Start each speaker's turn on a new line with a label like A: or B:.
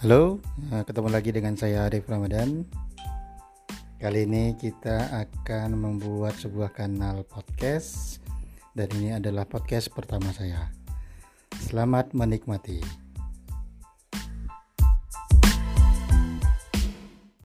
A: Halo, eh, ketemu lagi dengan saya Arif Ramadan. Kali ini kita akan membuat sebuah kanal podcast dan ini adalah podcast pertama saya. Selamat menikmati.